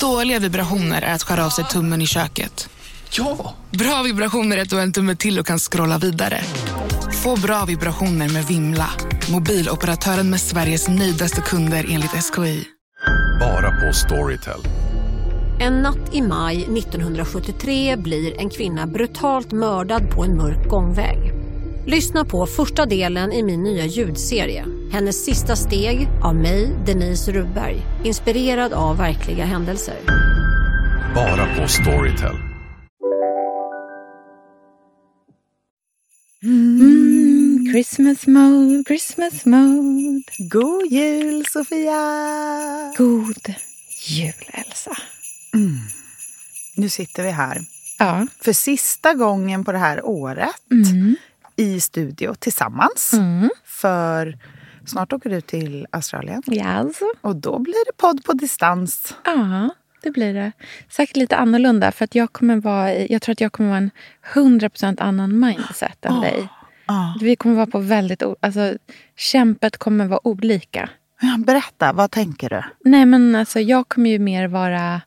Dåliga vibrationer är att skära av sig tummen i köket. Ja! Bra vibrationer är att du har en tumme till och kan scrolla vidare. Få bra vibrationer med Vimla. Mobiloperatören med Sveriges nöjdaste kunder enligt SKI. Bara på Storytel. En natt i maj 1973 blir en kvinna brutalt mördad på en mörk gångväg. Lyssna på första delen i min nya ljudserie. Hennes sista steg av mig, Denise Rubberg. Inspirerad av verkliga händelser. Bara på Storytel. Mm, Christmas mode, Christmas mode. God jul, Sofia! God jul, Elsa. Nu sitter vi här Ja. för sista gången på det här året Mm. i studio tillsammans. Mm. För snart åker du till Australien alltså. och då blir det podd på distans. Ja, det blir det. Säkert lite annorlunda. För att jag, kommer vara, jag tror att jag kommer vara en 100% annan mindset än dig. Ja. Vi kommer vara på väldigt... Alltså, kämpet kommer vara olika. Ja, Berätta, vad tänker du? Nej, men alltså, jag kommer ju mer vara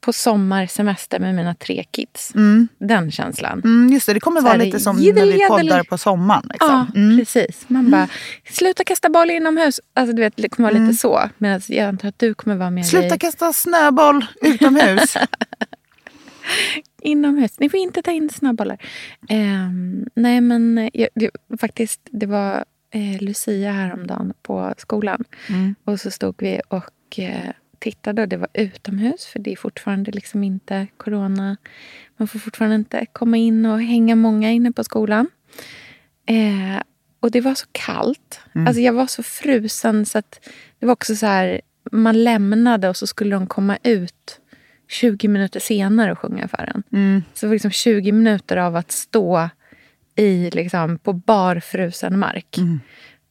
på sommarsemester med mina tre kids. Den känslan. Mm, just det, det kommer Så vara lite som när vi jiddel. poddar på sommaren. Ja, Liksom. Mm. precis. Man bara, sluta kasta boll inomhus. Alltså, du vet, det kommer vara lite så. Medan jag antar att du kommer vara mer Sluta i, kasta snöboll utomhus. inomhus. Ni får inte ta in snöbollar. Ehm, nej, men eh, jag, det, faktiskt, det var eh, Lucia häromdagen på skolan. Mm. Och så stod vi och eh, tittade och det var utomhus. För det är fortfarande liksom inte corona. Man får fortfarande inte komma in och hänga många inne på skolan. Eh, och det var så kallt. Alltså jag var så frusen så att det var också så här. Man lämnade och så skulle de komma ut 20 minuter senare och sjunga för en. Så det var liksom 20 minuter av att stå i, liksom, på bar frusen mark.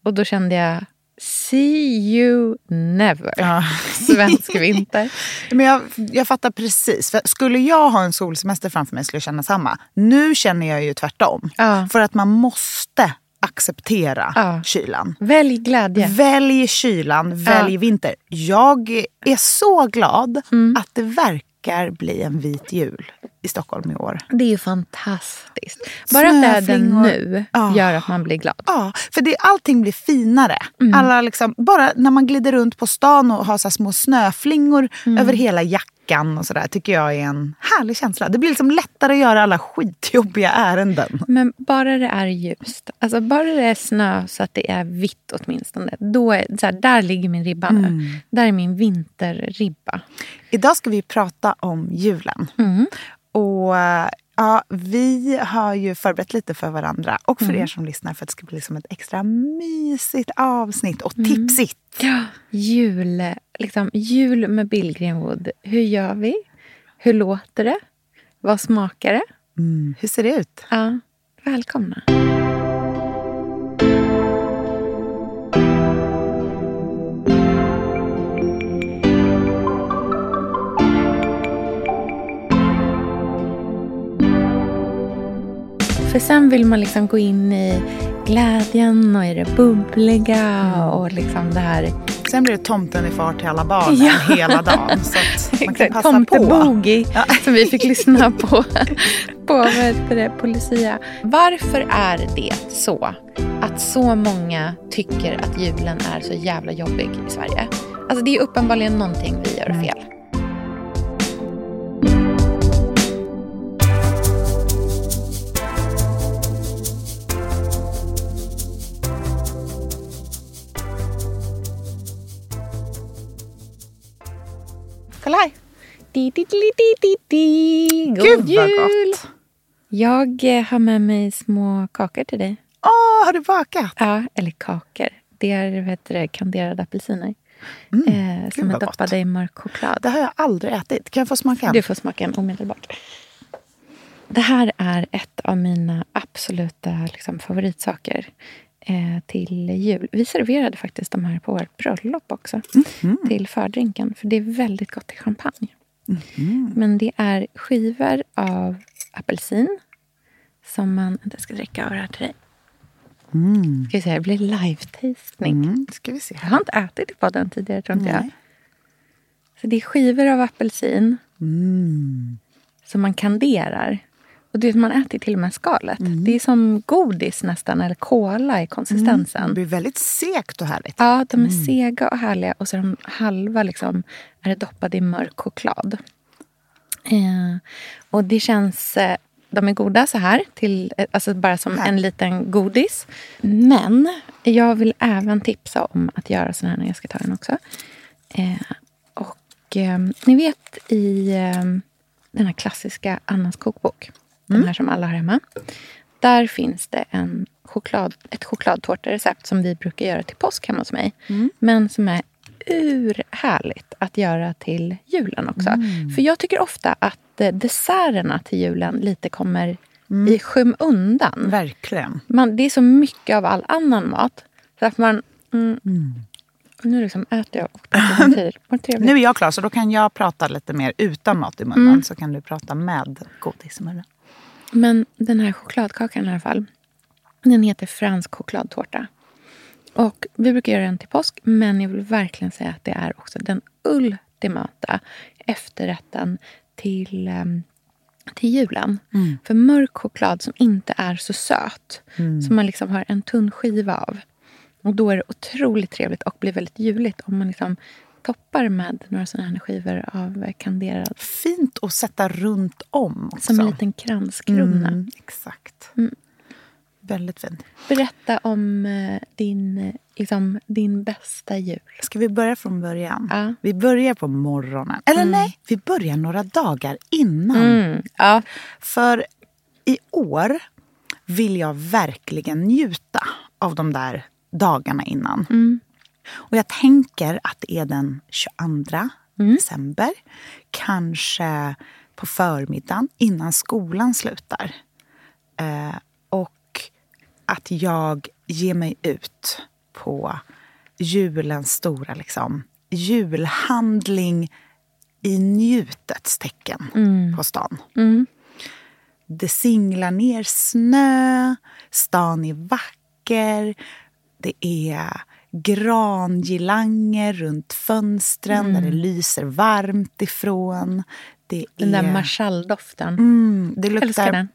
Och då kände jag, see you never. Ja. Svensk vinter. Men jag, jag fattar precis. För skulle jag ha en solsemester framför mig skulle jag känna samma. Nu känner jag ju tvärtom. Ja. För att man måste acceptera Ja. kylan. Välj glädje. Välj kylan, välj vinter. Jag är så glad att det verkar bli en vit jul i Stockholm i år. Det är ju fantastiskt. Bara Snöflingor. nu Ja. gör att man blir glad. Ja, för det, allting blir finare. Alla liksom, bara när man glider runt på stan och har så små snöflingor över hela jackan och sådär tycker jag är en härlig känsla. Det blir liksom lättare att göra alla skitjobbiga ärenden. Men bara det är ljust, alltså bara det är snö så att det är vitt åtminstone. Då är, så här, där ligger min ribba nu. Där är min vinterribba. Idag ska vi prata om julen. Och eh, ja, vi har ju förberett lite för varandra och för er som lyssnar för att det ska bli som ett extra mysigt avsnitt och tipsigt. Ja, jul, liksom, jul med Bill Greenwood. Hur gör vi? Hur låter det? Vad smakar det? Mm, hur ser det ut? Ja, välkomna. För sen vill man liksom gå in i glädjen och i det bubbliga och liksom det här Sen blir det tomten i fart till alla barnen Ja. hela dagen. Så att man kan passa på. Tomteboogie Ja. som vi fick lyssna på, på vad det, på Lucia. Varför är det så att så många tycker att julen är så jävla jobbig i Sverige? Alltså det är uppenbarligen någonting vi gör fel. Kolla här. Di, di, di, di, di. God Gud jul! gott. Jag eh, har med mig små kakor till dig. Åh, har du bakat? Ja, eller kakor. Det är heter det, kanderade apelsiner. Mm, eh, som är doppade i mörk choklad. Det har jag aldrig ätit. Kan jag få smaka? Du får smaka en omedelbart. Det här är ett av mina absoluta liksom, favoritsaker till jul. Vi serverade faktiskt de här på vårt bröllop också. Till fördrinken. För det är väldigt gott i champagne. Men det är skivor av apelsin. Som man... Jag ska dricka av det här till dig. Ska vi se, det blir live-tastning. Mm, ska vi se. Jag har inte ätit i podden tidigare, tror inte jag. Nej. Så det är skivor av apelsin Mm. som man kanderar. Och det, man äter till och med skalet. Mm. Det är som godis nästan, eller kola i konsistensen. Det blir väldigt segt och härligt. Ja, de är sega och härliga. Och så är de halva liksom, är det doppade i mörk choklad. Eh, och det känns... Eh, de är goda så här, till, eh, alltså bara som Här. en liten godis. Men jag vill även tipsa om att göra sån här när jag ska ta den också. Eh, och eh, ni vet i eh, den här klassiska Annas kokbok, den här som alla har hemma. Där finns det en choklad, ett chokladtårterecept som vi brukar göra till påsk hemma hos mig. Men som är urhärligt att göra till julen också. För jag tycker ofta att eh, desserterna till julen lite kommer i skymundan. Verkligen. Man, det är så mycket av all annan mat. Så att man... Mm, Nu liksom äter jag och trevligt. Nu är jag klar, så då kan jag prata lite mer utan mat i munnen. Så kan du prata med godis i munnen. Men den här chokladkakan i alla fall. Den heter fransk chokladtårta. Och vi brukar göra den till påsk. Men jag vill verkligen säga att det är också den ultimata efterrätten till, ehm, till julen. För mörk choklad som inte är så söt. Som man liksom har en tunn skiva av. Och då är det otroligt trevligt och blir väldigt juligt om man liksom toppar med några sådana här skivor av kanderad. Fint att sätta runt om också. Som en liten kranskrona. Mm, exakt. Väldigt fint. Berätta om eh, din, liksom, din bästa jul. Ska vi börja från början? Ja. Vi börjar på morgonen. Eller nej, vi börjar några dagar innan. Mm. Ja. För i år vill jag verkligen njuta av de där dagarna innan. Och jag tänker att det är den 22 december. Kanske på förmiddagen innan skolan slutar. Eh, och att jag ger mig ut på julens stora liksom, julhandling i njutets tecken på stan. Det singlar ner snö, stan är vacker. Det är grangirlanger runt fönstren där det lyser varmt ifrån. Det Den där är... marschalldoften. Mm, det luktar, Älskar den.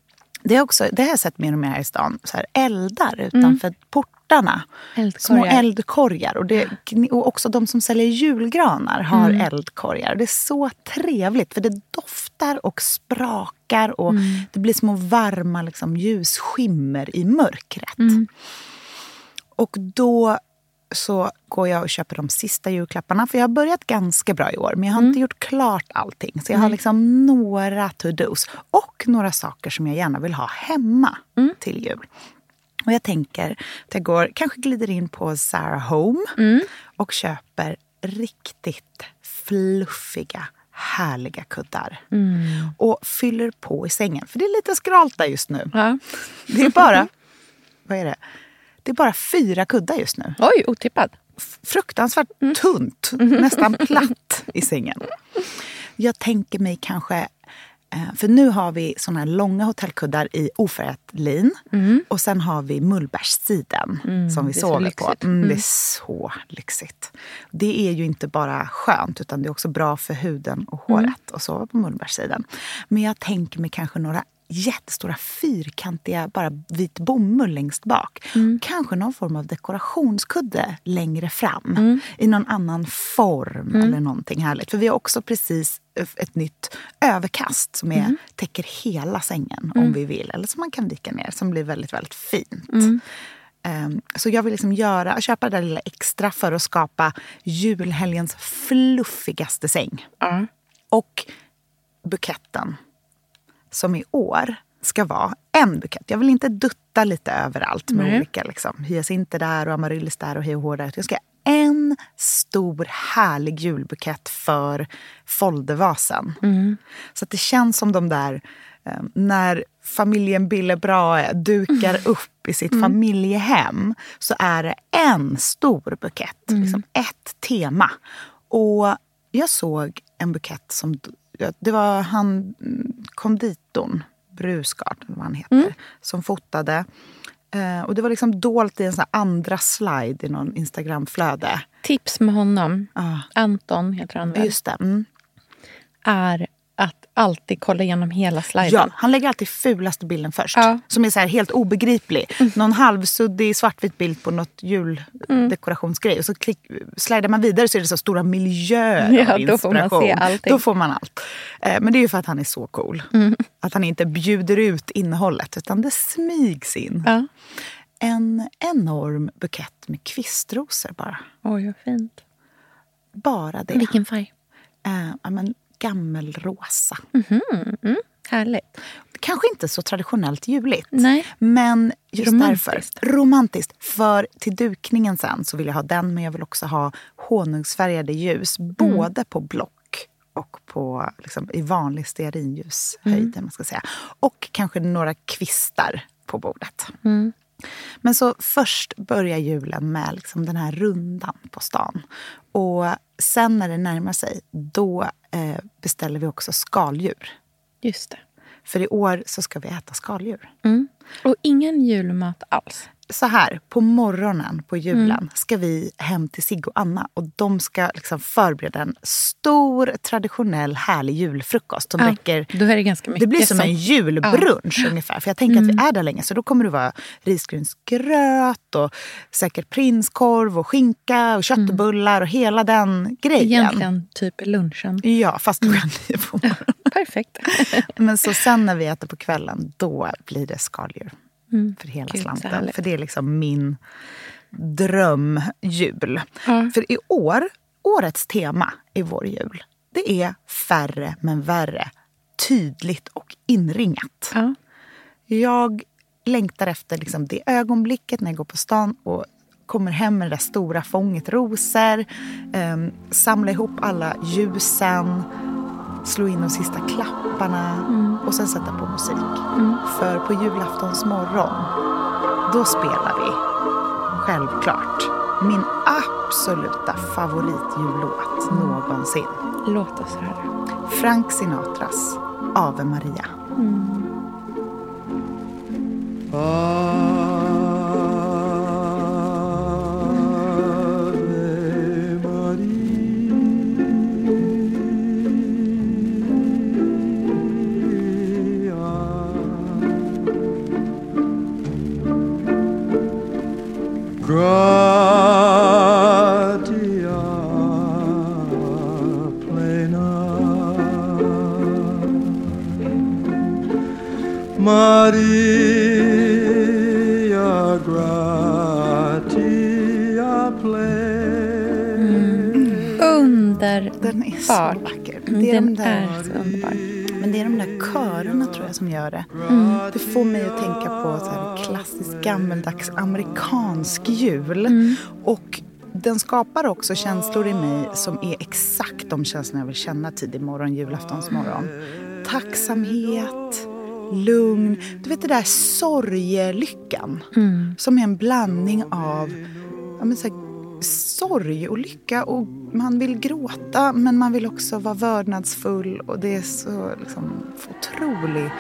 Det, är också, det har jag sett mer och mer här i stan. Så här, eldar utanför portarna. Små Eldkorgar. eldkorgar. Och, det, och också de som säljer julgranar har Mm. eldkorgar. Det är så trevligt för det doftar och sprakar och Mm. det blir små varma liksom, ljusskimmer i mörkret. Mm. Och då så går jag och köper de sista julklapparna. För jag har börjat ganska bra i år, men jag har Mm. inte gjort klart allting. Så jag har liksom några to-dos och några saker som jag gärna vill ha hemma Mm. till jul. Och jag tänker att jag går, kanske glider in på Zara Home Mm. och köper riktigt fluffiga, härliga kuddar. Mm. Och fyller på i sängen. För det är lite skralt där just nu. Ja. Det är bara, vad är det? Det är bara fyra kuddar just nu Oj, otippat. fruktansvärt tunt, nästan platt i sängen. Jag tänker mig kanske... eh, För nu har vi såna här långa hotellkuddar i ofärgat lin. Och sen har vi mullbärssiden som vi sover på. lyxigt. Mm, Det är så lyxigt. Det är ju inte bara skönt utan det är också bra för huden och håret att sova på mullbärssiden. Men jag tänker mig kanske några jättestora fyrkantiga bara vit bomull längst bak. Kanske någon form av dekorationskudde längre fram. I någon annan form eller någonting härligt. För vi har också precis ett nytt överkast som är, täcker hela sängen om vi vill. Eller som man kan vika ner som blir väldigt, väldigt fint. Ehm, Så jag vill liksom göra, köpa det där lilla extra för att skapa julhelgens fluffigaste säng. Och buketten som i år ska vara en bukett. Jag vill inte dutta lite överallt med Nej. olika liksom, hyacinter där och amaryllis där och hej och där. Jag ska en stor härlig julbukett för foldervasen. Så att det känns som de där eh, när familjen Billebrae dukar upp i sitt familjehem så är det en stor bukett, liksom ett tema. Och jag såg en bukett som... Det var han mm, konditorn, Brusgard, vad han heter, som fotade Eh, och det var liksom dolt i en sån andra slide i någon Instagramflöde. Tips med honom, Ah, Anton heter han väl, just det. Mm. är alltid kolla igenom hela sliden. Ja, han lägger alltid fulaste bilden först. Ja. Som är så här helt obegriplig. Någon halvsuddig svartvit bild på något juldekorationsgrej. Och så klick, slidar man vidare så är det så stora miljöer Ja, av då får man inspiration. se allting. Då får man allt. Eh, Men det är ju för att han är så cool. Att han inte bjuder ut innehållet utan det smygs in. Ja. En enorm bukett med kvistrosor bara. Oj, vad fint. Bara det. Vilken färg? Eh, ja, men, gammelrosa. Härligt. Kanske inte så traditionellt juligt. Nej. Men just Romantiskt. därför. Romantiskt. För till dukningen sen så vill jag ha den, men jag vill också ha honungsfärgade ljus. Både på block och på, liksom, i vanlig stearinljushöjd. Man ska säga. Och kanske några kvistar på bordet. Men så först börjar julen med liksom den här rundan på stan. Och sen när det närmar sig, då eh, beställer vi också skaldjur. Just det. För i år så ska vi äta skaldjur. Mm. Och ingen julmat alls. Så här, på morgonen på julen ska vi hem till Sigge och Anna. Och de ska liksom förbereda en stor, traditionell, härlig julfrukost. Som Ja, räcker, då är det ganska mycket det blir som som- en julbrunch ungefär. För jag tänker att vi är där länge. Så då kommer det vara risgrynsgröt och säkert prinskorv och skinka och köttbullar och hela den grejen. Egentligen typ lunchen. Ja, fast klockan nio på morgonen. Perfekt. Men så sen när vi äter på kvällen, då blir det skaldjur. För hela Gud, slanten. För det är liksom min drömjul. Ja. För i år, årets tema i vår jul, det är färre men värre. Tydligt och inringat. Ja. Jag längtar efter liksom det ögonblicket när jag går på stan och kommer hem med det där stora fånget rosor. Um, samla ihop alla ljusen. Slå in de sista klapparna och sen sätta på musik. För på julaftons morgon, då spelar vi självklart min absoluta favoritjullåt någonsin. Låt oss höra. Frank Sinatras Ave Maria. Gratia gammeldags amerikansk jul. Och den skapar också känslor i mig som är exakt de känslorna jag vill känna tidig morgon, julaftonsmorgon. Tacksamhet, lugn. Du vet det där sorgelyckan. Som är en blandning av ja, men så här, sorg och lycka. Och man vill gråta men man vill också vara vördnadsfull. Och det är så liksom, otrolig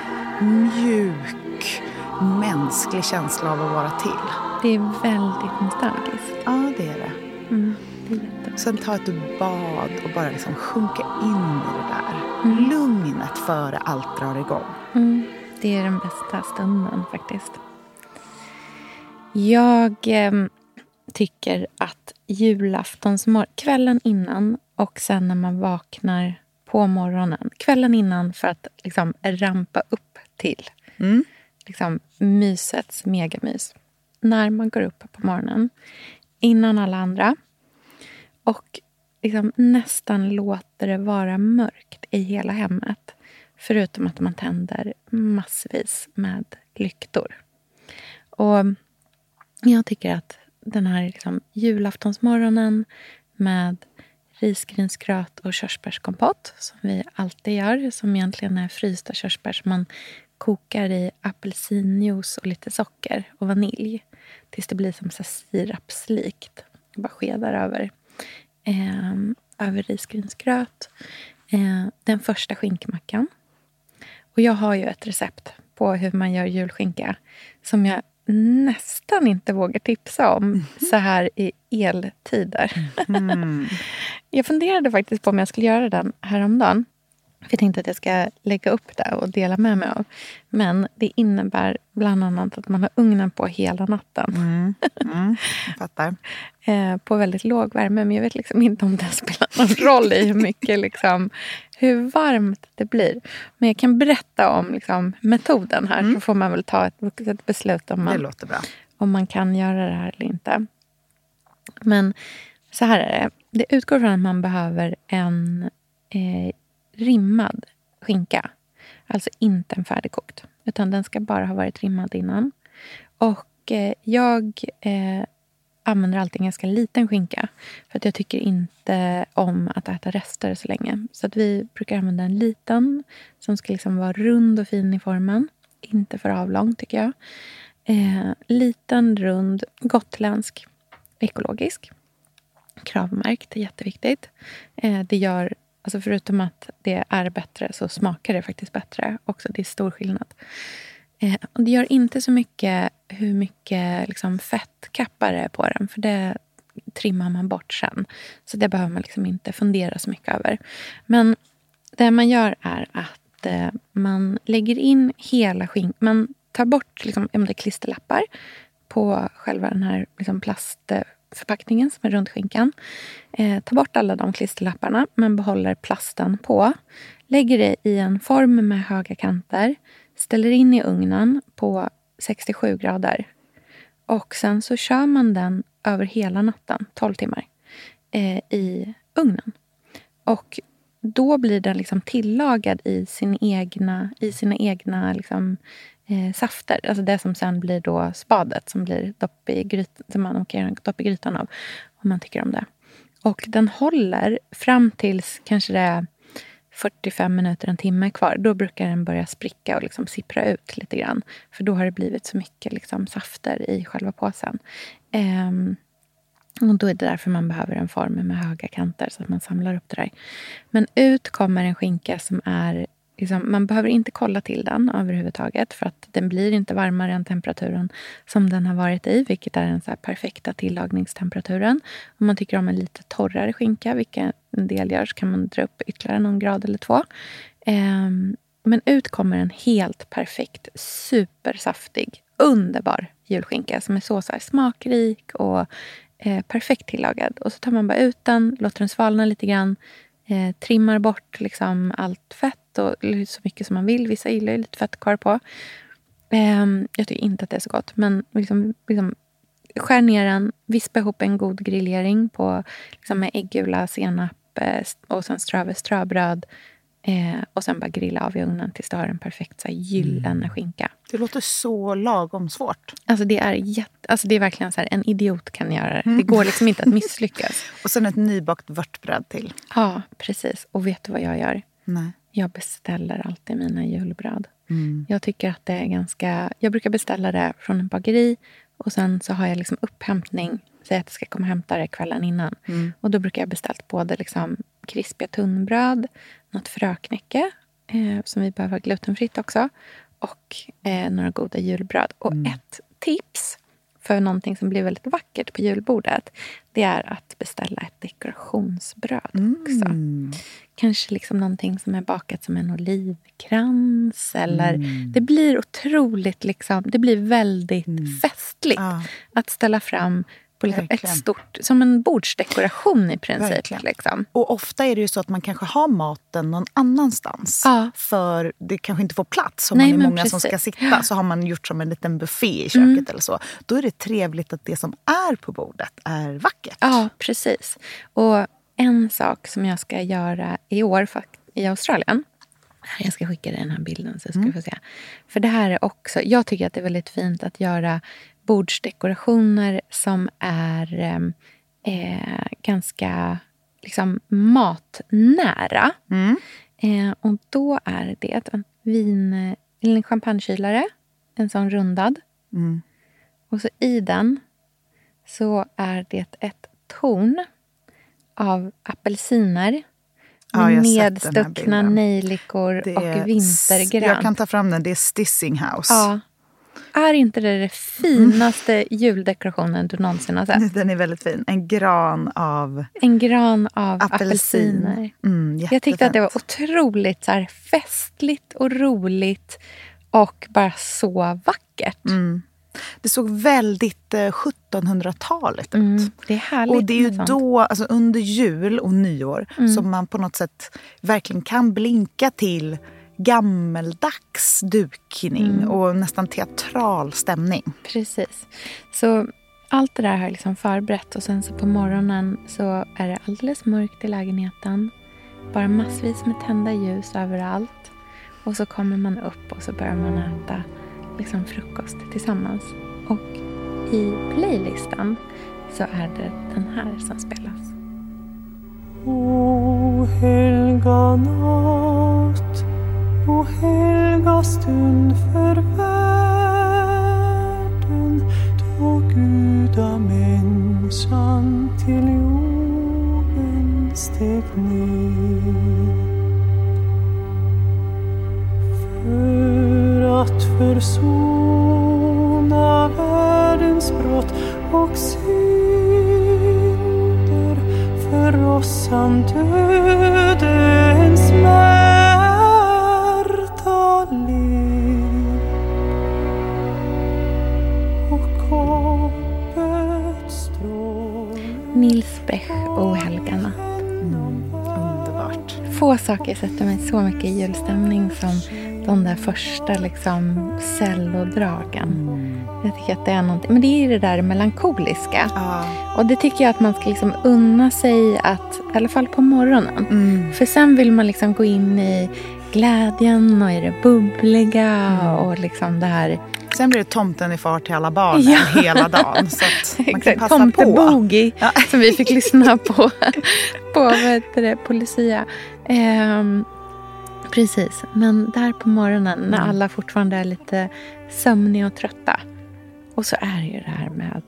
mjuk mänsklig känsla av att vara till. Det är väldigt nostalgiskt. Ja, det är det. Mm. Det är jättebra. Sen ta ett bad och bara liksom sjunka in i det där. Lugnet före allt drar igång. Mm. Det är den bästa stunden faktiskt. Jag em, tycker att julaftonsmorgon, kvällen innan och sen när man vaknar på morgonen. Kvällen innan för att liksom rampa upp till Mm liksom, mysets megamys. När man går upp på morgonen, innan alla andra och liksom nästan låter det vara mörkt i hela hemmet. Förutom att man tänder massvis med lyktor. Och jag tycker att den här liksom julaftonsmorgonen med risgrynsgröt och körsbärskompott som vi alltid gör, som egentligen är frysta körsbär som man kokar i apelsinjuice och lite socker och vanilj tills det blir som så sirapslikt. Jag bara skedar över, eh, över risgrynsgröt. Eh, den första skinkmackan. Och jag har ju ett recept på hur man gör julskinka som jag nästan inte vågar tipsa om Mhm. så här i eltider. jag funderade faktiskt på om jag skulle göra den häromdagen. Jag tänkte att jag ska lägga upp det och dela med mig av. Men det innebär bland annat att man har ugnen på hela natten. Mm, jag fattar. Eh, på väldigt låg värme. Men jag vet liksom inte om det spelar någon roll i hur mycket liksom, hur varmt det blir. Men jag kan berätta om liksom, metoden här. Så får man väl ta ett vuxet beslut om man, om man kan göra det här eller inte. Men så här är det. Det utgår från att man behöver en eh, rimmad skinka. Alltså inte en färdigkokt. Utan den ska bara ha varit rimmad innan. Och eh, jag eh, använder alltid en ganska liten skinka. För att jag tycker inte om att äta rester så länge. Så att vi brukar använda en liten som ska liksom vara rund och fin i formen. Inte för avlång tycker jag. Eh, liten, rund, gotländsk, ekologisk. Kravmärkt, är jätteviktigt. Eh, det gör, alltså förutom att det är bättre så smakar det faktiskt bättre också. Det är stor skillnad. Eh, och det gör inte så mycket hur mycket liksom, fettkappar det är på den. För det trimmar man bort sen. Så det behöver man liksom inte fundera så mycket över. Men det man gör är att eh, man lägger in hela skinkan. Man tar bort liksom, klisterlappar på själva den här liksom, förpackningen som är runt skinkan. Eh, tar bort alla de klisterlapparna men behåller plasten på. Lägger det i en form med höga kanter. Ställer in i ugnen på 67 grader. Och sen så kör man den över hela natten, 12 timmar, eh, i ugnen. Och då blir den liksom tillagad i, sin egna, i sina egna liksom, eh, safter. Alltså det som sen blir då spadet som blir dopp i grytan, som man kan göra en dopp i grytan av. Om man tycker om det. Och den håller fram tills kanske det är 45 minuter, en timme kvar. Då brukar den börja spricka och liksom sippra ut lite grann. För då har det blivit så mycket liksom safter i själva påsen. Ehm, och då är det därför man behöver en form med höga kanter så att man samlar upp det där. Men ut kommer en skinka som är... Liksom, man behöver inte kolla till den överhuvudtaget för att den blir inte varmare än temperaturen som den har varit i, vilket är den så här perfekta tillagningstemperaturen. Om man tycker om en lite torrare skinka, vilket en del gör, så kan man dra upp ytterligare någon grad eller två. Ehm, men ut kommer en helt perfekt, supersaftig, underbar julskinka som är så, så här smakrik och eh, perfekt tillagad. Och så tar man bara ut den, låter den svalna lite grann, eh, trimmar bort liksom allt fett och så mycket som man vill. Vissa gillar ju lite fett kvar på. Eh, jag tycker inte att det är så gott, men liksom, liksom skär ner den, vispa ihop en god grillering på, liksom med äggula, senap eh, och sen strö över ströbröd. Eh, och sen bara grilla av i ugnen tills du har en perfekt så här, gyllene skinka. Det låter så lagom svårt. Alltså det är, jätte, alltså det är verkligen så här, en idiot kan göra det. Det går liksom inte att misslyckas. Och sen ett nybakt vörtbröd till. Ja, precis. Och vet du vad jag gör? Nej. Jag beställer alltid mina julbröd. Mm. Jag tycker att det är ganska... Jag brukar beställa det från en bageri och sen så har jag liksom upphämtning. Säg att jag ska komma och hämta det kvällen innan. Och då brukar jag beställt både liksom krispiga tunnbröd, något fröknäcke eh, som vi behöver glutenfritt också och eh, några goda julbröd. Och ett tips för någonting som blir väldigt vackert på julbordet det är att beställa ett dekorationsbröd också. Kanske liksom någonting som är bakat som en olivkrans. Eller, Det blir otroligt, liksom, det blir väldigt festligt Ja. att ställa fram på liksom ett stort, som en bordsdekoration i princip. Liksom. Och ofta är det ju så att man kanske har maten någon annanstans. Ja. För det kanske inte får plats om Nej, man är många som ska precis. sitta. Så har man gjort som en liten buffé i köket eller så. Då är det trevligt att det som är på bordet är vackert. Ja, precis. Och en sak som jag ska göra i år i Australien. Jag ska skicka dig den här bilden så ska du få se. För det här är också, jag tycker att det är väldigt fint att göra bordsdekorationer som är eh, eh, ganska liksom, matnära. Eh, och då är det en vin, en champagnekylare, en sån rundad. Och så i den så är det ett torn av apelsiner Ja, med bilden. nejlikor och vintergrönt. Jag kan ta fram den. Det är Stissinghouse. Ja, Är inte det den finaste juldekorationen du någonsin har sett? Den är väldigt fin. En gran av En gran av apelsin. apelsiner. Mm, Jag tyckte att det var otroligt så här, festligt och roligt och bara så vackert. Mm. Det såg väldigt eh, 1700-talet ut. Mm, det är härligt Och det är ju då, alltså under jul och nyår, Mm. som man på något sätt verkligen kan blinka till gammeldags dukning Mm. och nästan teatral stämning. Precis. Så allt det där har jag liksom förberett och sen så på morgonen så är det alldeles mörkt i lägenheten. Bara massvis med tända ljus överallt. Och så kommer man upp och så börjar man äta liksom frukost tillsammans. Och i playlisten så är det den här som spelas. O helga natt, o helga stund för världen. Då gudamänniskan till jorden steg ner. För att försona världens brott och synder. För oss han döde saker sätter mig så mycket i julstämning som de där första liksom cellodragen. Jag tycker att det är någonting. Men det är ju det där melankoliska. Ja. Och det tycker jag att man ska liksom unna sig att, i alla fall på morgonen. Mm. För sen vill man liksom gå in i glädjen och i det bubbliga och liksom det här Sen blir det tomten i far till alla barnen Ja. hela dagen. Så att man kan passa på. Tomteboogie Ja. som vi fick lyssna på på det, på Lucia. Ehm, precis, men där på morgonen när Mm. alla fortfarande är lite sömniga och trötta. Och så är det ju det här med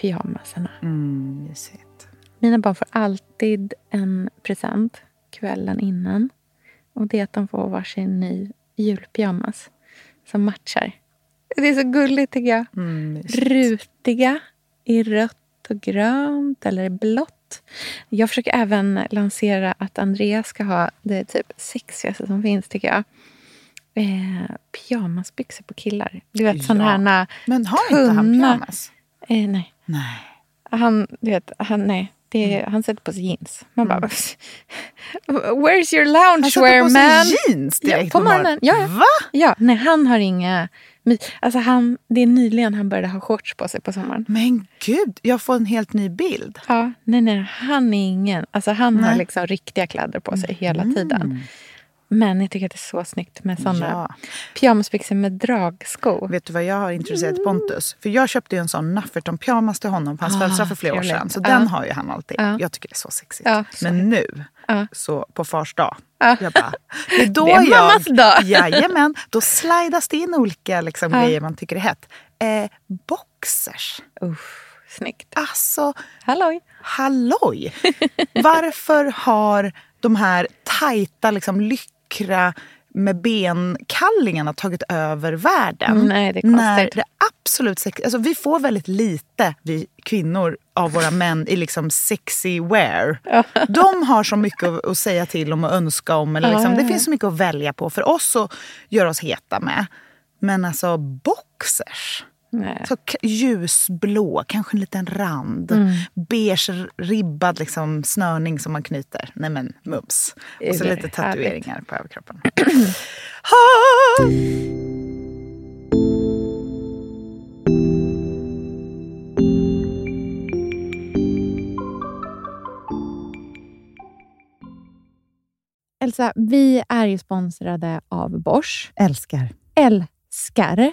pyjamasarna. Mm, mysigt. Mina barn får alltid en present kvällen innan. Och det är att de får varsin ny julpyjamas som matchar. Det är så gulligt tycker jag. Mm. Rutiga i rött och grönt eller i Jag försöker även lansera att Andreas ska ha det typ sexigaste som finns tycker jag. Eh, pyjamasbyxor på killar. Du vet Ja. sådana här... Men har inte han tunna- pyjamas? Eh, nej. Nej. Han, du vet, han, nej. Det Mm. Han sätter på sig jeans. Man bara... Where's your Han sätter loungewear på man? sig jeans direkt Ja, på morgonen. Ja, ja. Va? Ja, nej, han har inga... Alltså han, det är nyligen han började ha shorts på sig på sommaren. Men gud, jag får en helt ny bild. Ja, nej, nej, han är ingen... Alltså han har Nej. liksom riktiga kläder på sig hela tiden. Men jag tycker att det är så snyggt med såna Ja. pyjamasbyxor med dragsko. Vet du vad jag har introducerat Pontus? För jag köpte ju en sån Nufferton-pyjamas till honom på hans Ah, födelsedag för flera år sedan. Så Ja. den har ju han alltid. Ja. Jag tycker det är så sexigt. Ja, så Men nu, så på fars dag. jag bara, det är då Det är jag... mammas dag. Jajamän, då slidas det in olika liksom, Ja. grejer man tycker är hett. Eh, boxers. Uff, snyggt. Alltså, Halloj! halloj! Varför har de här tajta, liksom, lyckra med benkallingarna tagit över världen? Mm, nej, det är. När det absolut sex, alltså Vi får väldigt lite, vi kvinnor, av våra män i liksom sexy wear. De har så mycket att- säga till om och önska om. Eller liksom, ja, det finns så mycket att välja på för oss att göra oss heta med. Men alltså boxers. Nej. Så k- ljusblå, kanske en liten rand. Mm. Beige ribbad liksom, snörning som man knyter. Nej men mums. Och så lite härligt. tatueringar på överkroppen. ha! Elsa, vi är ju sponsrade av Bosch. Älskar. älskar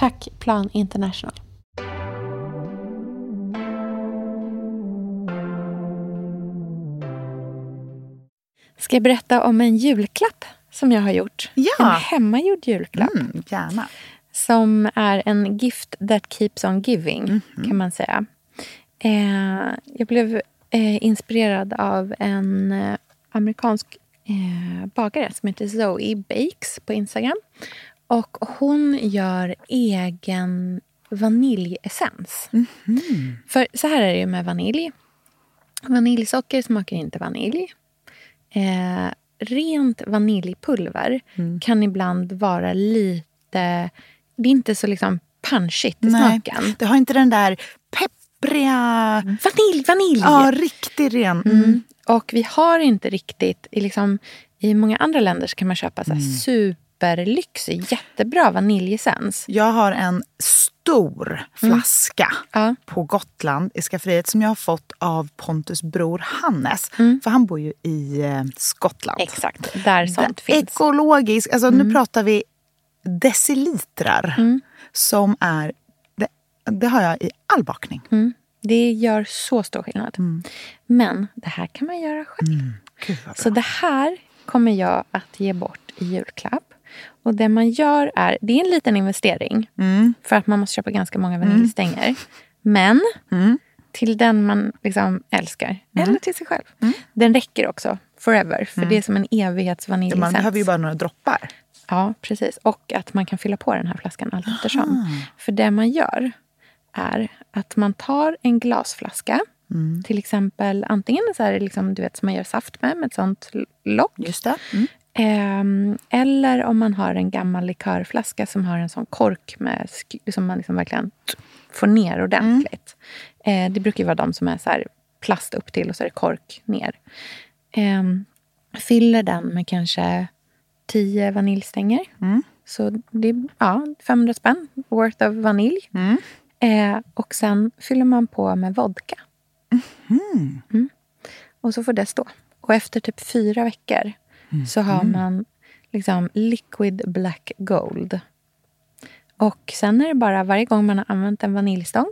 Tack Plan International. Ska jag berätta om en julklapp som jag har gjort? Ja. En hemmagjord julklapp. Mm, gärna. Som är en gift that keeps on giving, kan man säga. Eh, jag blev eh, inspirerad av en eh, amerikansk eh, bagare som heter Zoe Bakes på Instagram. Och hon gör egen vaniljessens. För så här är det ju med vanilj. Vaniljsocker smakar inte vanilj. Eh, rent vaniljpulver kan ibland vara lite... Det är inte så liksom punchigt i Nej, smaken. det har inte den där peppriga... Vanilj, vanilj! Ja, riktigt ren. Mm. Mm. Och vi har inte riktigt... I, liksom, I många andra länder så kan man köpa så här superlyxig, jättebra vaniljessens. Jag har en stor flaska Ja. på Gotland i skafferiet som jag har fått av Pontus bror Hannes. För han bor ju i eh, Skottland. Exakt, där sånt Det- finns. Ekologisk, alltså nu pratar vi decilitrar som är... Det, det har jag i all bakning. Det gör så stor skillnad. Men det här kan man göra själv. Så det här kommer jag att ge bort i julklapp. Och det man gör är, det är en liten investering. För att man måste köpa ganska många vaniljstänger. Men till den man liksom älskar. Eller till sig själv. Den räcker också forever. För det är som en man evighetsvaniljessens. behöver ju bara några droppar. Ja, precis. Och att man kan fylla på den här flaskan allt eftersom. För det man gör är att man tar en glasflaska. Till exempel antingen så här, liksom, du vet, som man gör saft med, med ett sånt lock. Mm. Ehm, eller om man har en gammal likörflaska som har en sån kork med, som man liksom verkligen får ner ordentligt. Eh, det brukar vara de som är så plast upp till och så är det kork ner. Ehm, fyller den med kanske 10 vaniljstänger. Så det är ja, 500 spänn worth of vanilj. Eh, och sen fyller man på med vodka. Mm. Och så får det stå. Och efter typ fyra veckor så har man liksom liquid black gold. Och sen är det bara varje gång man har använt en vaniljstång,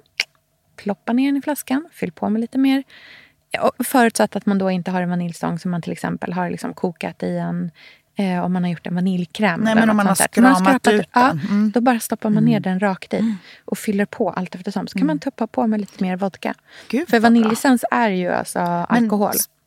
ploppa ner den i flaskan, fyll på med lite mer. Förutsatt att man då inte har en vaniljstång som man till exempel har liksom kokat i en eh, om man har gjort en vaniljkräm. Nej, men om man har. Man skramat skrapat- ut den. Mm. Ja, Då bara stoppar man ner den rakt i och fyller på allt eftersom. Så kan man tuppa på med lite mer vodka. Gud, För vaniljessens är ju alltså alkohol. Men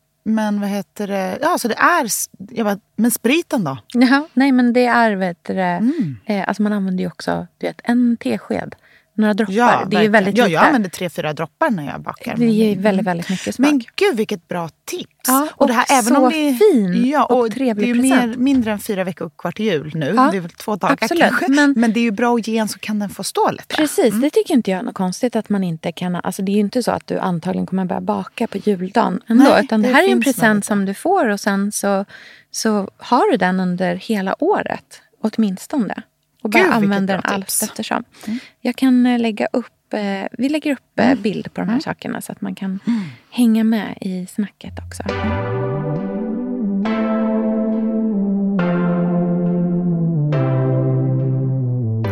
vad heter det? Ja, så det är... Jag bara, men spriten då? Jaha, nej men det är, vet du, Mm. eh, alltså man använder ju också du vet, en tesked, några droppar. Ja, det är ju väldigt ja, lite. jag använder tre, fyra droppar när jag bakar. det ger väldigt, väldigt mycket smak. Men gud vilket bra tips! Ja, och det här, och även så om det är, fin ja, och och trevlig Det är ju mer, present. mindre än fyra veckor kvar till jul nu. Ja, det är väl två dagar absolut. kanske. Men, Men- det är ju bra att ge en så kan den få stå lite. Precis, det tycker inte jag är något konstigt att man inte kan... Alltså det är ju inte så att du antagligen kommer börja baka på juldagen ändå. Nej, utan det, det här är en present som du får och sen så, så har du den under hela året. Åtminstone. Och bara Gud, använder den allt eftersom. Jag kan eh, lägga upp... eh, Vi lägger upp Mm. eh, bild på de här sakerna så att man kan hänga med i snacket också.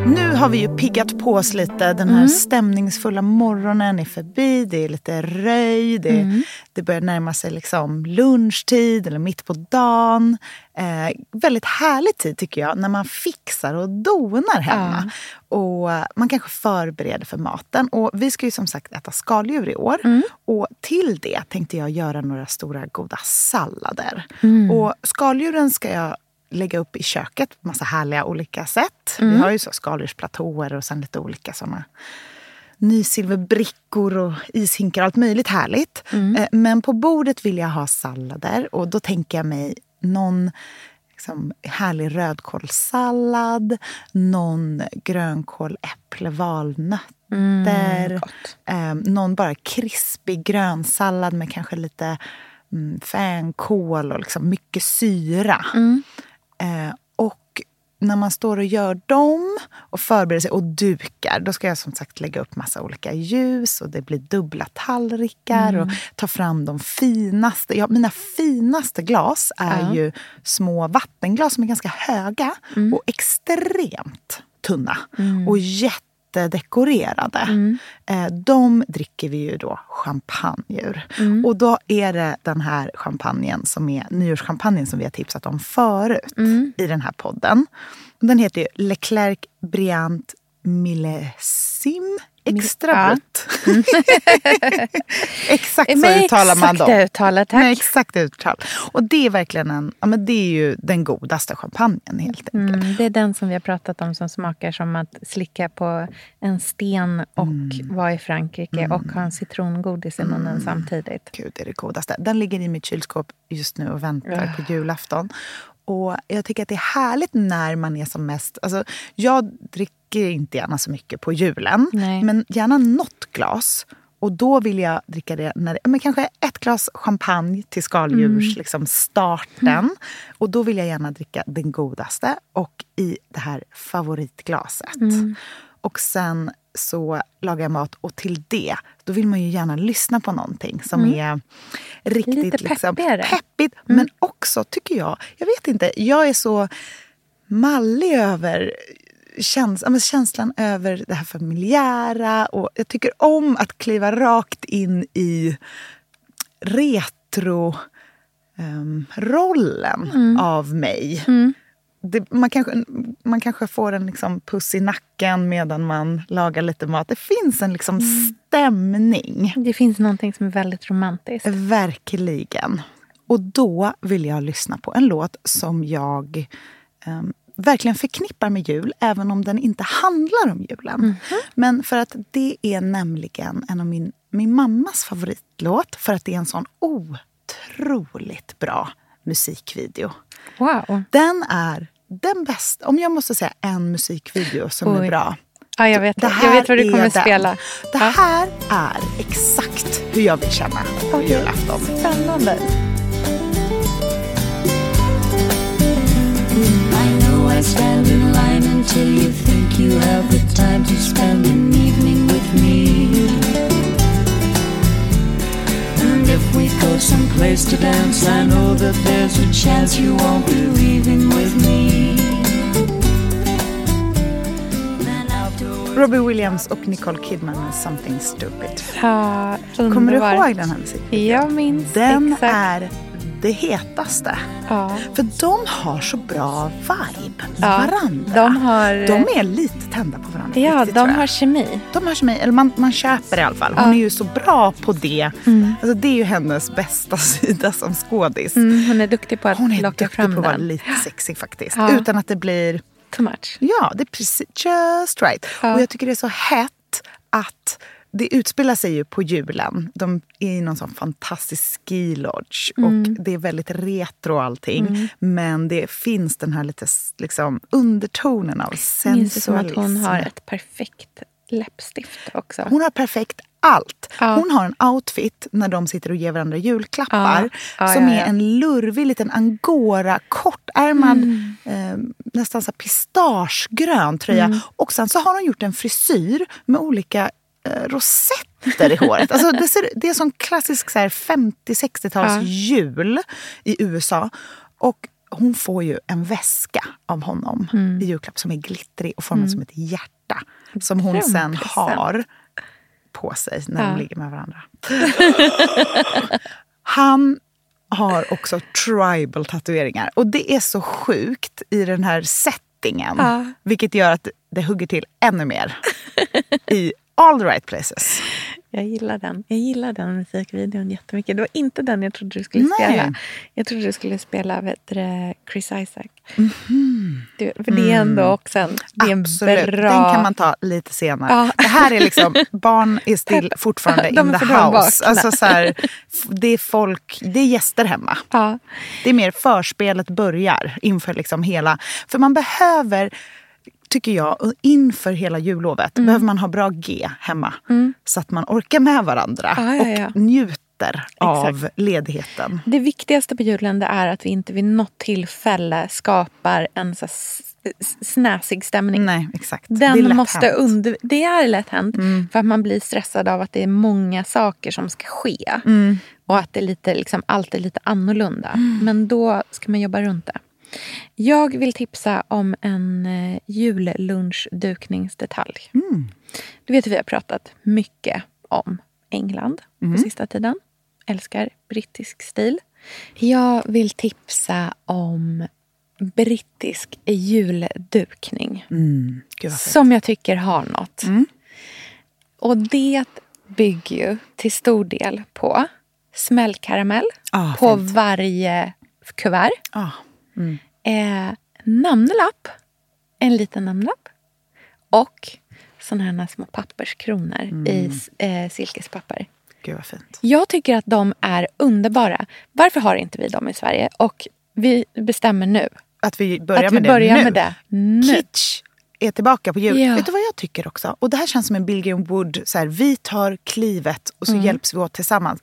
Nu har vi ju piggat på oss lite. Den här stämningsfulla morgonen är förbi. Det är lite röj. Det, det börjar närma sig liksom lunchtid eller mitt på dagen. Eh, väldigt härlig tid tycker jag när man fixar och donar hemma. Och eh, Man kanske förbereder för maten. Och Vi ska ju som sagt äta skaldjur i år. Och Till det tänkte jag göra några stora goda sallader. Och Skaldjuren ska jag lägga upp i köket på massa härliga olika sätt. Vi har ju så skaldjursplatåer och sen lite olika såna nysilverbrickor och ishinkar. Allt möjligt härligt. Eh, Men på bordet vill jag ha sallader och då tänker jag mig någon liksom, härlig rödkålssallad, någon grönkål, äpple, valnötter. eh, någon bara krispig grönsallad med kanske lite mm, fänkål och liksom mycket syra. Eh, och när man står och gör dem och förbereder sig och dukar, då ska jag som sagt lägga upp massa olika ljus och det blir dubbla tallrikar och ta fram de finaste. Ja, mina finaste glas är ju små vattenglas som är ganska höga och extremt tunna och jättedekorerade. Eh, de dricker vi ju då champagne ur. Och då är det den här champagnen som är nyårschampagnen som vi har tipsat om förut i den här podden. Den heter ju Leclerc Briant Millesime Extra Ja. Brut. exakt så uttalar man dem. exakta uttalet, tack. Med exakt uttal. Och det är verkligen en, ja, men det är ju den godaste champagnen helt enkelt. Mm, det är den som vi har pratat om som smakar som att slicka på en sten och Mm. vara i Frankrike och ha en citrongodis i munnen Mm. samtidigt. Gud, det är det godaste. Den ligger i mitt kylskåp just nu och väntar på julafton. Och jag tycker att det är härligt när man är som mest... Alltså, jag dricker inte gärna så mycket på julen, Nej. men gärna något glas. Och då vill jag dricka det när det, men kanske ett glas champagne till skaldjurs liksom starten. Och då vill jag gärna dricka den godaste och i det här favoritglaset. Och sen så lagar jag mat och till det, då vill man ju gärna lyssna på någonting som är riktigt Lite liksom, peppigt. Men också, tycker jag, jag vet inte, jag är så mallig över käns ja, känslan över det här familjära. Och jag tycker om att kliva rakt in i retro ehm, rollen av mig. Det, man, kanske, man kanske får en liksom puss i nacken medan man lagar lite mat. Det finns en liksom stämning. Det finns någonting som är väldigt romantiskt. Verkligen. Och då vill jag lyssna på en låt som jag ehm, verkligen förknippar med jul, även om den inte handlar om julen. Men för att det är nämligen en av min, min mammas favoritlåt, för att det är en sån otroligt bra musikvideo. Wow. Den är den bästa, om jag måste säga en musikvideo som är Oj. bra. Ja, jag vet, Det jag vet vad du är kommer spela. Det här är exakt hur jag vill känna på julafton. Spännande. I stand in line until you think you have the time to spend an evening with me. And if we go someplace to dance, I know that there's a chance you won't be leaving with me. Robbie Williams och Nicole Kidman med Something Stupid. Ja, Kommer du underbart. ihåg den här musiken? Jag minns Den exakt. är det hetaste. Ja. För de har så bra vibe med Ja, varandra. de har- de är lite tända på varandra. Ja, riktigt, de har kemi. De har kemi, eller man, man köper i alla fall. Hon Ja. är ju så bra på det. Mm. Alltså, det är ju hennes bästa sida som skådis. Mm, hon är duktig på att Hon är locka duktig fram på att vara den. lite sexig faktiskt. Utan att det blir... Too much. Ja, det är precis just right. Och jag tycker det är så hett att det utspelar sig ju på julen. De är i någon sån fantastisk ski lodge Mm. och det är väldigt retro allting. Men det finns den här lite liksom, undertonen av Jag minns det som att sensualism. hon har ett perfekt läppstift också. Hon har perfekt allt. Ja. Hon har en outfit när de sitter och ger varandra julklappar Ja. Ja, som är en lurvig liten angora, kortärmad, Mm. eh, nästan så pistagegrön tröja. Mm. Och sen så har hon gjort en frisyr med olika rosetter i håret. Alltså det, ser, det är som klassisk så här 50-60-tals Ja. jul i USA. Och hon får ju en väska av honom Mm. i julklapp som är glittrig och formad som ett hjärta. Som hon sen har på sig när Ja. de ligger med varandra. Han har också tribal tatueringar. Och det är så sjukt i den här settingen. Vilket gör att det hugger till ännu mer. I all the right places. Jag gillar den. Jag gillar den musikvideon jättemycket. Det var inte den jag trodde du skulle Nej. spela. Jag trodde du skulle spela vet Chris Isaac. Du, för det är ändå också en, det är en. Absolut. bra... Den kan man ta lite senare. Ja. Det här är liksom, barn är still fortfarande De in the house. Alltså så här, det är folk, det är gäster hemma. Ja. Det är mer förspelet börjar inför liksom hela... För man behöver, tycker jag, inför hela jullovet Mm. behöver man ha bra G hemma. Så att man orkar med varandra Ja, ja, ja. och njuter av ledigheten. Det viktigaste på julen är att vi inte vid något tillfälle skapar en så snäsig stämning. Nej, exakt. det är Den lätt måste hänt. under... Det är lätt hänt. Mm. För att man blir stressad av att det är många saker som ska ske. Mm. Och att det är lite, liksom, allt är lite annorlunda. Men då ska man jobba runt det. Jag vill tipsa om en eh, jullunchdukningsdetalj. Mm. Du vet att vi har pratat mycket om England Mm. på sista tiden. Älskar brittisk stil. Jag vill tipsa om brittisk juldukning. Mm. Som jag tycker har något. Mm. Och det bygger ju till stor del på smällkaramell Ah, på fint. varje kuvert. Ah. Eh, namnlapp, en liten namnlapp. Och såna här små papperskronor Mm. i eh, silkespapper. Gud vad fint. Jag tycker att de är underbara. Varför har inte vi dem i Sverige? Och vi bestämmer nu Att vi börjar att vi med det börjar med det nu. Kitsch är tillbaka på jul. Ja. Vet du vad jag tycker också? Och det här känns som en Bill Wood. Så här, vi tar klivet och så Mm. hjälps vi åt tillsammans.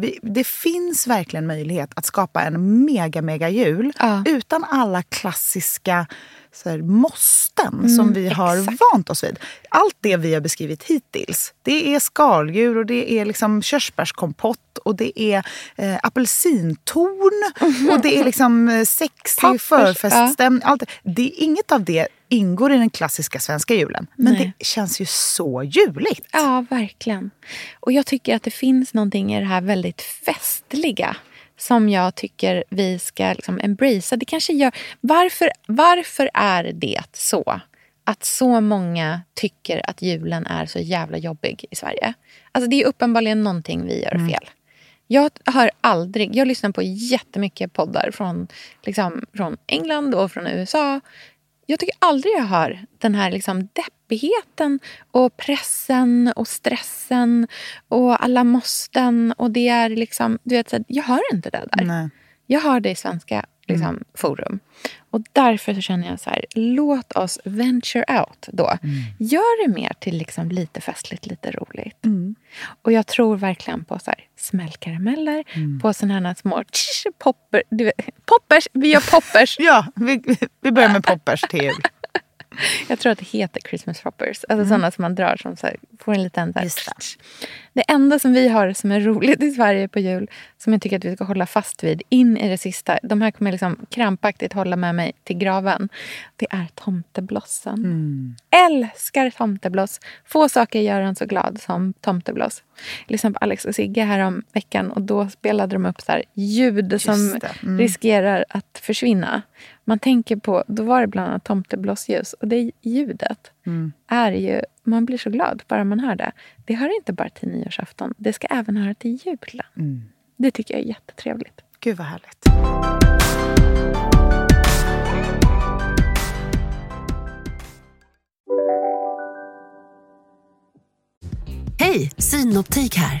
Vi, det finns verkligen möjlighet att skapa en mega, mega jul Ja. utan alla klassiska så här, måsten som vi har Mm, exakt. vant oss vid. Allt det vi har beskrivit hittills. Det är skaldjur och det är liksom körsbärskompott och det är eh, apelsintorn och det är liksom eh, sexig förfeststämning. Allt det. det är inget av det ingår i den klassiska svenska julen. Men Nej. det känns ju så juligt. Ja, verkligen. Och jag tycker att det finns någonting i det här väldigt festliga som jag tycker vi ska liksom embracea. Det kanske gör, varför, varför är det så att så många tycker att julen är så jävla jobbig i Sverige? Alltså det är uppenbarligen någonting vi gör fel. Jag hör aldrig, jag lyssnar på jättemycket poddar från, liksom, från England och från USA. Jag tycker aldrig jag hör den här liksom deppigheten och pressen och stressen och alla måsten. Och det är liksom, du vet, jag hör inte det där. Nej. Jag har det i svenska liksom, forum. Och därför så känner jag så här, låt oss venture out då. Gör det mer till liksom lite festligt, lite roligt. Och jag tror verkligen på så här, smällkarameller, på sådana här små tsch, popper, du poppers. Vi gör poppers. Ja, vi, vi börjar med poppers till jul. Jag tror att det heter Christmas poppers. Alltså sådana som man drar som så här, får en liten... Så här, Just det. enda som vi har som är roligt i Sverige på jul, som jag tycker att vi ska hålla fast vid in i det sista. De här kommer jag liksom krampaktigt hålla med mig till graven. Det är tomteblossen. Älskar tomtebloss. Få saker gör en så glad som tomtebloss. Jag lyssnade på Alex och Sigge här om veckan och då spelade de upp så här ljud som det. Mm. riskerar att försvinna. Man tänker på, då var det bland annat tomteblossljus och det ljudet är ju, man blir så glad bara man hör det. Det hör inte bara till nyårsafton, det ska även höra till julen. Det tycker jag är jättetrevligt. Gud vad härligt. Hej, Synoptik här.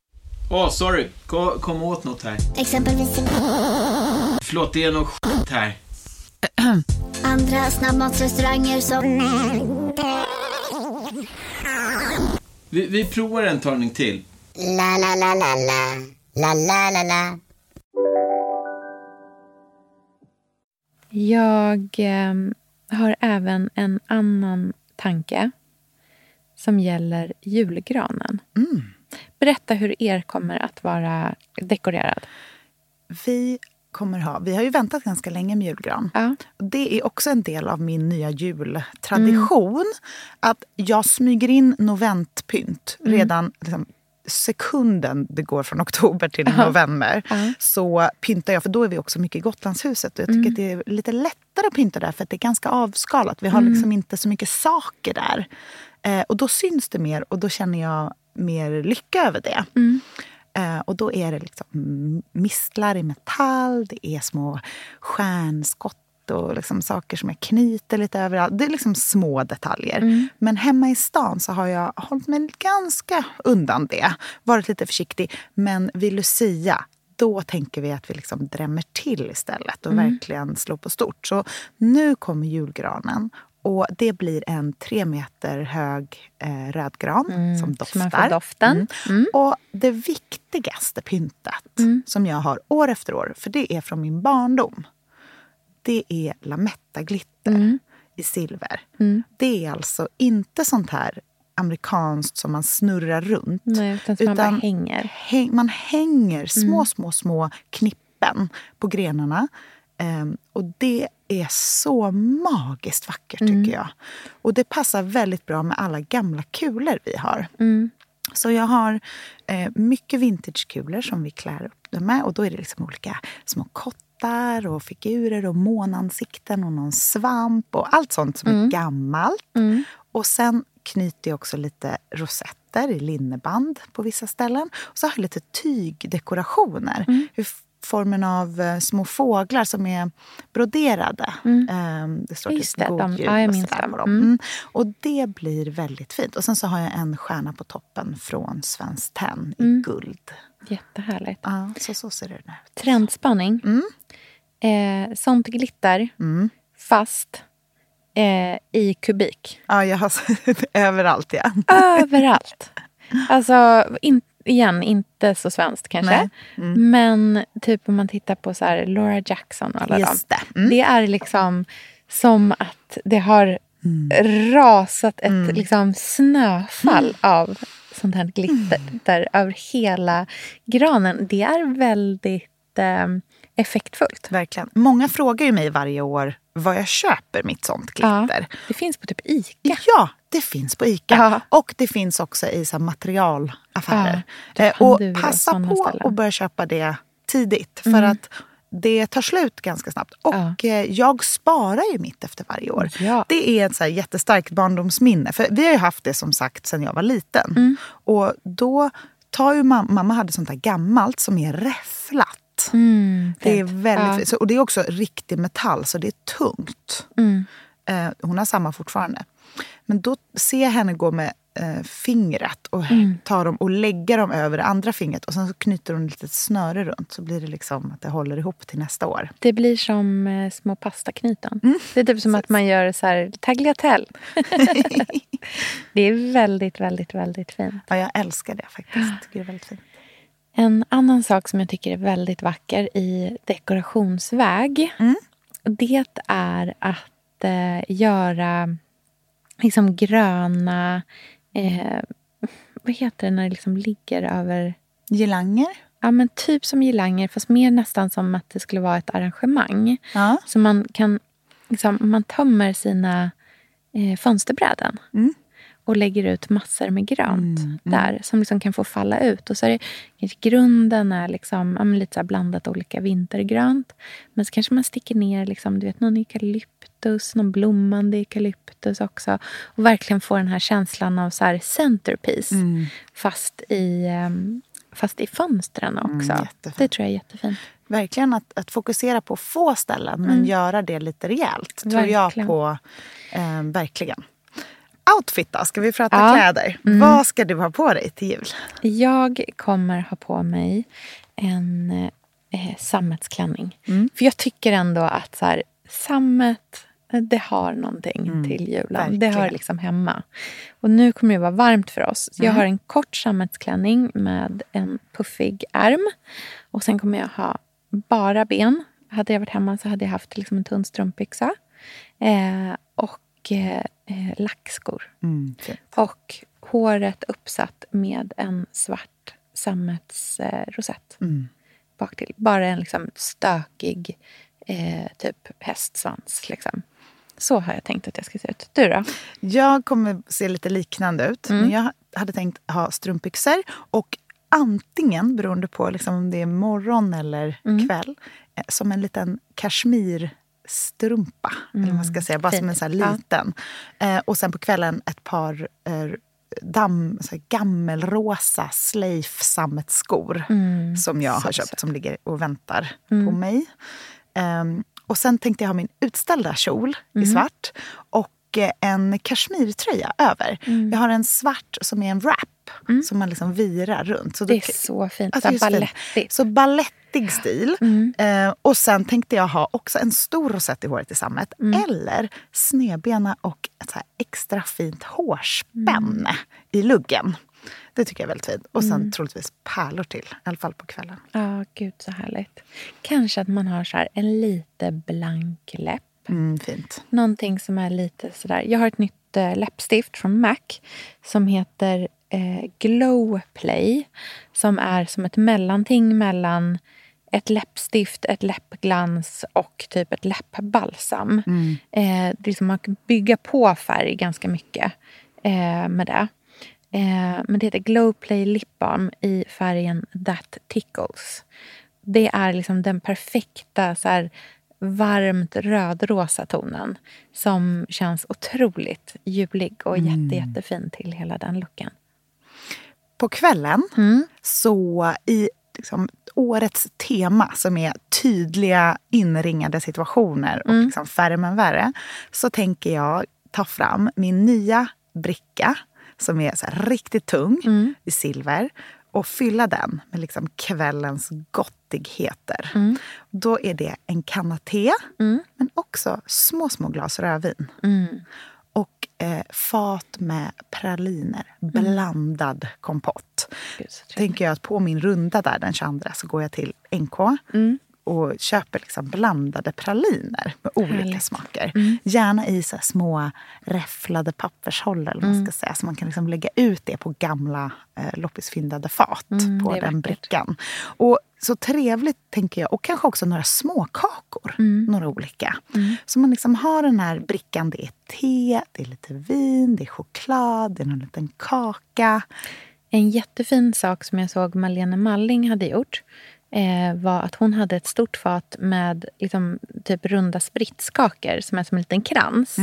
Åh, sorry. Kom, kom åt något här. Exempelvis... Förlåt, det är något skit här. Andra snabbmatsrestauranger som... Vi, vi provar en talning till. La la la la la. La la la la. Jag eh, har även en annan tanke som gäller julgranen. Berätta hur er kommer att vara dekorerad. Vi kommer ha, vi har ju väntat ganska länge med julgran. Och Det är också en del av min nya jultradition. Att jag smyger in noventpynt Mm. redan liksom, sekunden det går från oktober till Ja. november. Ja. Så pyntar jag, för då är vi också mycket i Gotlandshuset. Och jag tycker Mm. att det är lite lättare att pynta där för att det är ganska avskalat. Vi har Mm. liksom inte så mycket saker där. Eh, och då syns det mer och då känner jag mer lycka över det. Mm. Eh, och då är det liksom mistlar i metall, det är små stjärnskott och liksom saker som jag knyter lite överallt. Det är liksom små detaljer. Mm. Men hemma i stan så har jag hållit mig ganska undan det. Varit lite försiktig. Men vid Lucia, då tänker vi att vi liksom drämmer till istället och Mm. verkligen slår på stort. Så nu kommer julgranen. Och det blir en tre meter hög eh, rödgran som Mm, man doftar. doften. Mm. Och det viktigaste pyntet Mm. som jag har år efter år, för det är från min barndom. Det är Lametta-glitter i silver. Mm. Det är alltså inte sånt här amerikanskt som man snurrar runt. Nej, utan som man hänger. Häng, man hänger små, Mm. små, små knippen på grenarna. Ehm, och det är så magiskt vackert tycker Mm. jag. Och det passar väldigt bra med alla gamla kulor vi har. Mm. Så jag har eh, mycket vintagekulor som vi klär upp dem med. Och då är det liksom olika små kottar och figurer och månansikten och någon svamp och allt sånt som Mm. är gammalt. Mm. Och sen knyter jag också lite rosetter i linneband på vissa ställen. Och så har jag lite tygdekorationer Mm. i formen av eh, små fåglar som är broderade. Ehm, det står Mm. Just det, de- ja, jag och minns dem. Mm. Mm. Och det blir väldigt fint. Och sen så har jag en stjärna på toppen från Svenskt Tenn i Mm. guld. Jättehärligt. Ja, så, så ser det ut. Trendspaning. Mm. Eh, sånt glitter, fast eh, i kubik. Ja, jag har överallt ja. Överallt. Alltså, in, igen, inte så svenskt kanske. Mm. Men typ om man tittar på så här Laura Jackson och alla Just dem. det. Mm. Det är liksom som att det har Mm. rasat ett liksom snöfall av sånt här glitter Mm. där över hela granen. Det är väldigt eh, effektfullt. Verkligen. Många frågar ju mig varje år var jag köper mitt sånt glitter. det finns på typ Ica. Ja, det finns på Ica. Och det finns också i så materialaffärer. Ja, Eh, och passa på ställen. att börja köpa det tidigt. För Mm. att det tar slut ganska snabbt. Och eh, jag sparar ju mitt efter varje år. Det är ett så jättestarkt barndomsminne. För vi har ju haft det som sagt sen jag var liten. Mm. Och då tar ju mamma, mamma hade sånt där gammalt som är räfflat. Mm, Det är väldigt Ja. Och det är också riktig metall, så det är tungt. Mm. Eh, hon har samma fortfarande. Men då ser jag henne gå med eh, fingret och Mm. ta dem och lägga dem över det andra fingret. Och sen så knyter hon ett litet snöre runt. Så blir det liksom att det håller ihop till nästa år. Det blir som eh, små pastaknyten. Mm. Det är typ som att man gör så här tagliatelle. det är väldigt, väldigt, väldigt fint. Ja, jag älskar det faktiskt. Det är väldigt fint. En annan sak som jag tycker är väldigt vacker i dekorationsväg. Mm. Det är att eh, göra liksom gröna... Eh, vad heter det när det liksom ligger över... Girlanger? Ja, men typ som girlanger, fast mer nästan som att det skulle vara ett arrangemang. Ja. Så man kan... Liksom, man tömmer sina eh, fönsterbräden Mm. Och lägger ut massor med grönt där som liksom kan få falla ut. Och så är det, kanske grunden är liksom, ja, lite så blandat olika vintergrönt. Men så kanske man sticker ner liksom, du vet, någon eukalyptus, någon blommande eukalyptus också. Och verkligen få den här känslan av så här centerpiece. Mm. Fast, i, ehm, fast i fönstren också. Mm, jättefint. det tror jag är jättefint. Verkligen att, att fokusera på få ställen men Mm. göra det lite rejält. Tror jag Verkligen. på. Eh, verkligen. Outfit då? Ska vi prata Ja. kläder? Mm. Vad ska du ha på dig till jul? Jag kommer ha på mig en eh, sammetsklänning. Mm. För jag tycker ändå att så här, sammet, det har någonting Mm, till julen. Det verkligen. hör liksom hemma. Och nu kommer det vara varmt för oss. Så Jag Mm. har en kort sammetsklänning med en puffig ärm. Och sen kommer jag ha bara ben. Hade jag varit hemma så hade jag haft liksom en tunn strumpbyxa. Eh, och eh, eh, lackskor. Mm. Och håret uppsatt med en svart sammetsrosett Mm. bak till. Bara en liksom stökig eh, typ hästsvans. Liksom. Så har jag tänkt att jag ska se ut. Du då? Jag kommer se lite liknande ut. Mm. Men jag hade tänkt ha strumpbyxor och antingen, beroende på liksom om det är morgon eller Mm. kväll, eh, som en liten kashmirstrumpa. Eller vad man ska säga, bara som en Fint. så här Ja. liten. Eh, och sen på kvällen ett par eh, damm, så gammelrosa Sleif sammetsskor Mm. som jag Så har köpt, söt. som ligger och väntar Mm. på mig. Ehm, och sen tänkte jag ha min utställda kjol i Mm. svart och eh, en kashmirtröja över. Mm. Jag har en svart som är en wrap som man liksom virar runt. Så Det är så fint. Alltså, så är så fint. Balettig stil. Mm. Eh, och sen tänkte jag ha också en stor rosett i håret i sammet. Mm. Eller snedbena och ett så här extra fint hårspänne Mm. i luggen. Det tycker jag är väldigt fint. Och sen Mm. troligtvis pärlor till. I alla fall på kvällen. Ja, gud så härligt. Kanske att man har så här en lite blank läpp. Mm, fint. Någonting som är lite sådär... Jag har ett nytt eh, läppstift från MAC som heter eh, Glow Play. Som är som ett mellanting mellan ett läppstift, ett läppglans och typ ett läppbalsam. Mm. Eh, det är som man kan bygga på färg ganska mycket eh, med det. Eh, men det heter Glow Play Lip Balm i färgen That Tickles. Det är liksom den perfekta så här, varmt rödrosa tonen som känns otroligt julig och jätte, jättefin till hela den looken. På kvällen, Mm. så i liksom, årets tema som är tydliga inringade situationer och Mm. liksom, färre men värre, så tänker jag ta fram min nya bricka som är här, riktigt tung Mm. i silver och fylla den med liksom, kvällens gottigheter. Mm. Då är det en kanna te, men också små, små glas rödvin. Mm. Och eh, fat med praliner, blandad kompott. Tänker jag att på min runda där den 22 så går jag till NK Mm. Och köper liksom blandade praliner med olika Härligt. smaker. Mm. Gärna i så små räfflade pappershållare eller man Mm. ska säga. Så man kan liksom lägga ut det på gamla eh, loppisfyndade fat Mm, på den vackert. brickan. Och så trevligt tänker jag. Och kanske också några småkakor. Mm. Några olika. Så man liksom har den här brickan. Det är te, det är lite vin, det är choklad, det är någon liten kaka. En jättefin sak som jag såg Malene Malling hade gjort eh, var att hon hade ett stort fat med liksom, typ runda spritskakor som är som en liten krans.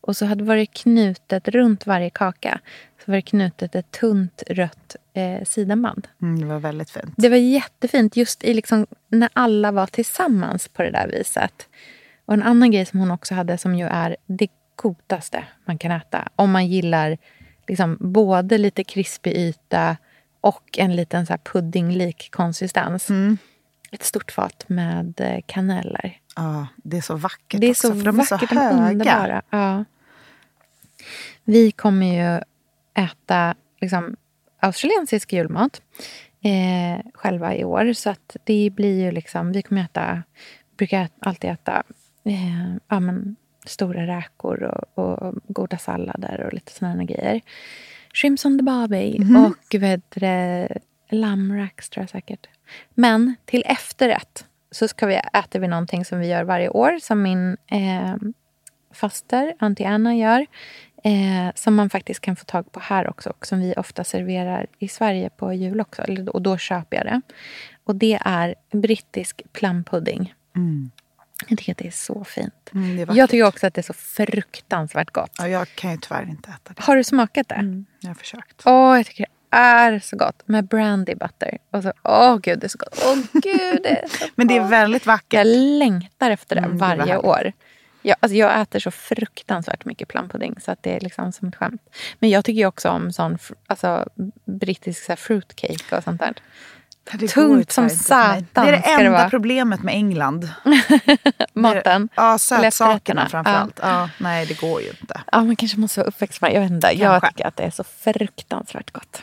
Och så hade varit knutet runt varje kaka så var det knutet ett tunt rött eh, sidenband. Mm, det var väldigt fint. Det var jättefint just i liksom, när alla var tillsammans på det där viset. Och en annan grej som hon också hade som ju är det godaste man kan äta. Om man gillar liksom, både lite krispig yta och en liten så puddinglik konsistens. Ett stort fat med eh, kaneller. Ja, det är så vackert Det är också, så för de är vackert, så är höga. underbara. Ja. Vi kommer ju äta liksom, australiensisk julmat eh, själva i år. Så att det blir ju liksom, vi kommer äta, brukar alltid äta eh, ja, men, stora räkor och, och goda sallader och lite sådana grejer. Shrimps on the barbie Mhm. och vet lammracks tror jag säkert. Men till efterrätt så ska vi, äter vi någonting som vi gör varje år som min eh, faster, Auntie Anna, gör. Eh, som man faktiskt kan få tag på här också och som vi ofta serverar i Sverige på jul också. Och då köper jag det. Och det är brittisk plumpudding. Mm. Jag tycker att det är så fint. Mm, är jag tycker också att det är så fruktansvärt gott. Ja, jag kan ju tyvärr inte äta det. Har du smakat det? Mm, jag har försökt. Åh, jag tycker det är så gott. Med brandy butter. Och så, åh gud, det är så gott. Åh gud, det är så Men det är väldigt vackert. Jag längtar efter det Mm, varje år. Jag, alltså jag äter så fruktansvärt mycket plumpudding så att det är liksom som ett skämt. Men jag tycker också om sån alltså, brittisk så fruitcake och sånt där. Det Tungt som satan Det är det det enda vara. problemet med England. Maten. Ja, sötsakerna framförallt. Ja. nej, det går ju inte. Ja, man kanske måste vara uppväxt med Jag vet inte. Jag Kanske. tycker att det är så fruktansvärt gott.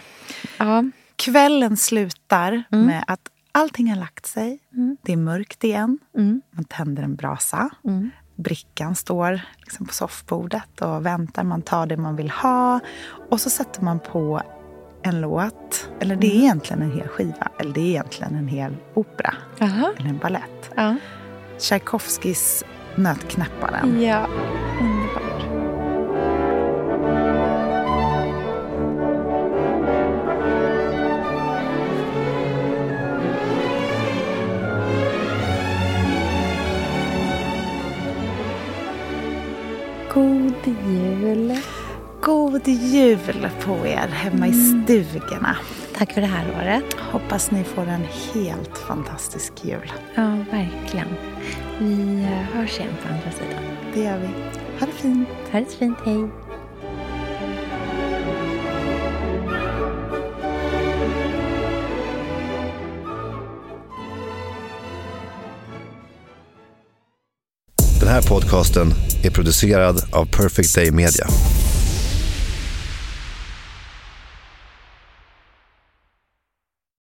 Ja. Kvällen slutar Mm. med att allting har lagt sig. Det är mörkt igen. Mm. Man tänder en brasa. Mm. Brickan står liksom på soffbordet och väntar. Man tar det man vill ha. Och så sätter man på en låt. Eller det är Mm. egentligen en hel skiva. Eller det är egentligen en hel opera. Jaha. Eller en ballett. Ja. Tchaikovskys Nötknäpparen. Ja, underbart. God jul. God jul på er hemma i Mm. stugorna. Tack för det här året. Hoppas ni får en helt fantastisk jul. Ja, verkligen. Vi eh, hörs igen på andra sidan. Det gör vi. Ha det fint. Ha det fint. Hej. Den här podcasten är producerad av Perfect Day Media.